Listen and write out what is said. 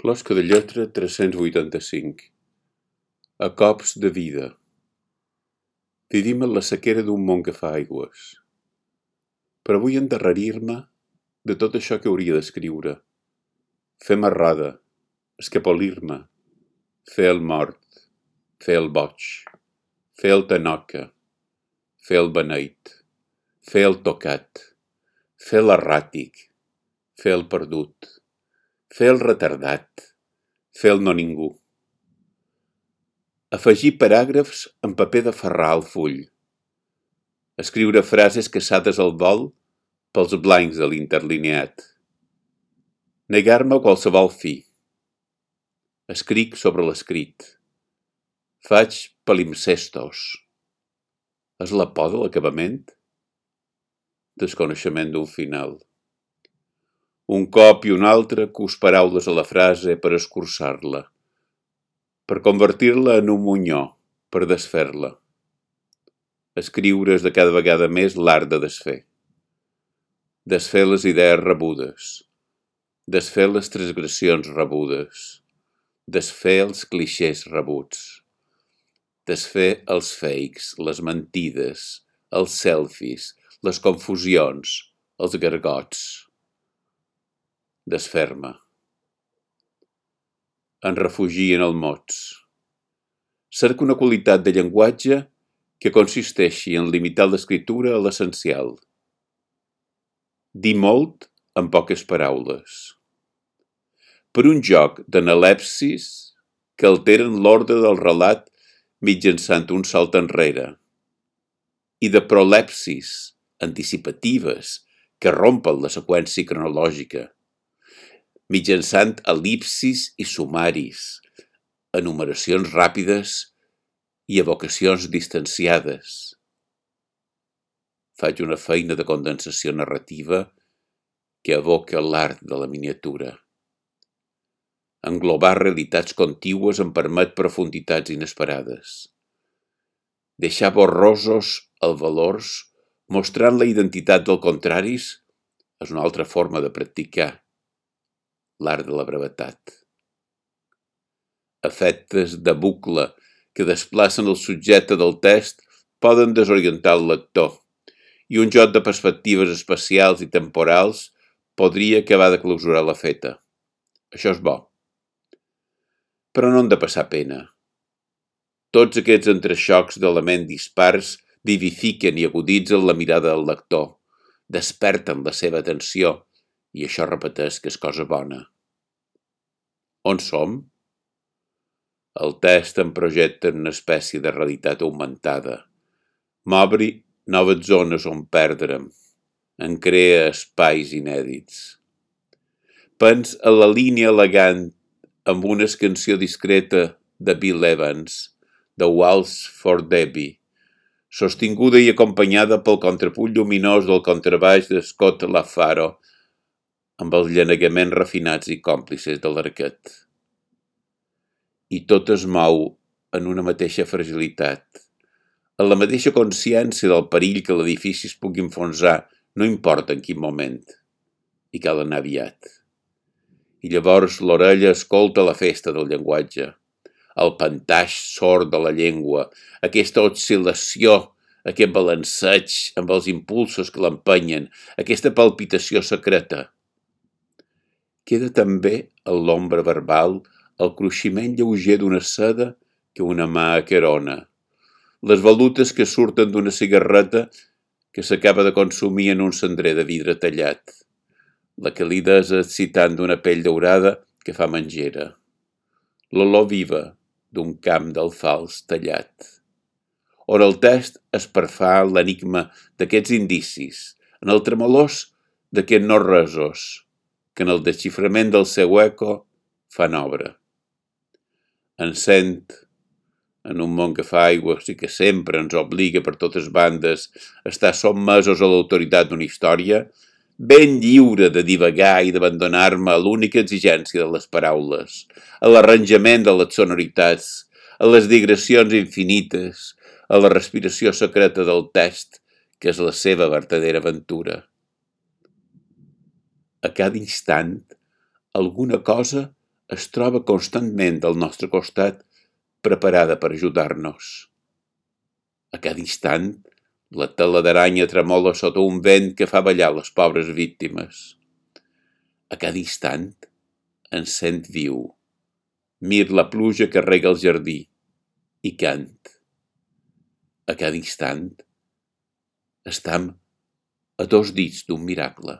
Closca de lletra 385. A cops de vida. Vivim en la sequera d'un món que fa aigües. Però vull endarrerir-me de tot això que hauria d'escriure. Fer marrada, escapolir-me, fer el mort, fer el boig, fer el tanoca, fer el beneit, fer el tocat, fer l'erràtic, fer el perdut fer el retardat, fer el no ningú. Afegir paràgrafs en paper de ferrar al full. Escriure frases caçades al vol pels blancs de l'interlineat. Negar-me a qualsevol fi. Escric sobre l'escrit. Faig palimpsestos. És la por de l'acabament? Desconeixement d'un final un cop i un altre cus paraules a la frase per escurçar-la, per convertir-la en un munyó, per desfer-la. Escriure és de cada vegada més l'art de desfer. Desfer les idees rebudes, desfer les transgressions rebudes, desfer els clixés rebuts, desfer els fakes, les mentides, els selfies, les confusions, els gargots desferma. En refugi en el mots. Cerca una qualitat de llenguatge que consisteixi en limitar l'escriptura a l'essencial. Dir molt en poques paraules. Per un joc d'analepsis que alteren l'ordre del relat mitjançant un salt enrere i de prolepsis anticipatives que rompen la seqüència cronològica mitjançant el·lipsis i sumaris, enumeracions ràpides i evocacions distanciades. Faig una feina de condensació narrativa que evoca l'art de la miniatura. Englobar realitats contigües em permet profunditats inesperades. Deixar borrosos els valors mostrant la identitat del contraris és una altra forma de practicar l'art de la brevetat. Efectes de bucle que desplacen el subjecte del text poden desorientar el lector i un joc de perspectives espacials i temporals podria acabar de clausurar la feta. Això és bo. Però no han de passar pena. Tots aquests entrexocs d'elements dispars vivifiquen i aguditzen la mirada del lector, desperten la seva atenció i això repeteix que és cosa bona. On som? El test em projecta una espècie de realitat augmentada. M'obri noves zones on perdre'm. En crea espais inèdits. Pens a la línia elegant amb una escansió discreta de Bill Evans, The Waltz for Debbie, sostinguda i acompanyada pel contrapunt lluminós del contrabaix de Scott LaFaro, amb els llenegaments refinats i còmplices de l'arquet. I tot es mou en una mateixa fragilitat, en la mateixa consciència del perill que l'edifici es pugui enfonsar, no importa en quin moment, i cal anar aviat. I llavors l'orella escolta la festa del llenguatge, el pantaix sord de la llengua, aquesta oscil·lació, aquest balanceig amb els impulsos que l'empenyen, aquesta palpitació secreta, Queda també en l'ombra verbal el cruiximent lleuger d'una seda que una mà aquerona, les volutes que surten d'una cigarreta que s'acaba de consumir en un cendrer de vidre tallat, la calidesa excitant d'una pell daurada que fa mengera, l'olor viva d'un camp d'alfals tallat. On el test es perfà l'enigma d'aquests indicis, en el tremolós d'aquests no resos, que en el desxiframent del seu eco fan obra. Encent, en un món que fa aigües i que sempre ens obliga per totes bandes a estar sotmesos a l'autoritat d'una història, ben lliure de divagar i d'abandonar-me a l'única exigència de les paraules, a l'arranjament de les sonoritats, a les digressions infinites, a la respiració secreta del text, que és la seva verdadera aventura a cada instant alguna cosa es troba constantment al nostre costat, preparada per ajudar-nos. A cada instant, la tela d'aranya tremola sota un vent que fa ballar les pobres víctimes. A cada instant, en sent viu. Mir la pluja que rega el jardí i cant. A cada instant, estam a dos dits d'un miracle.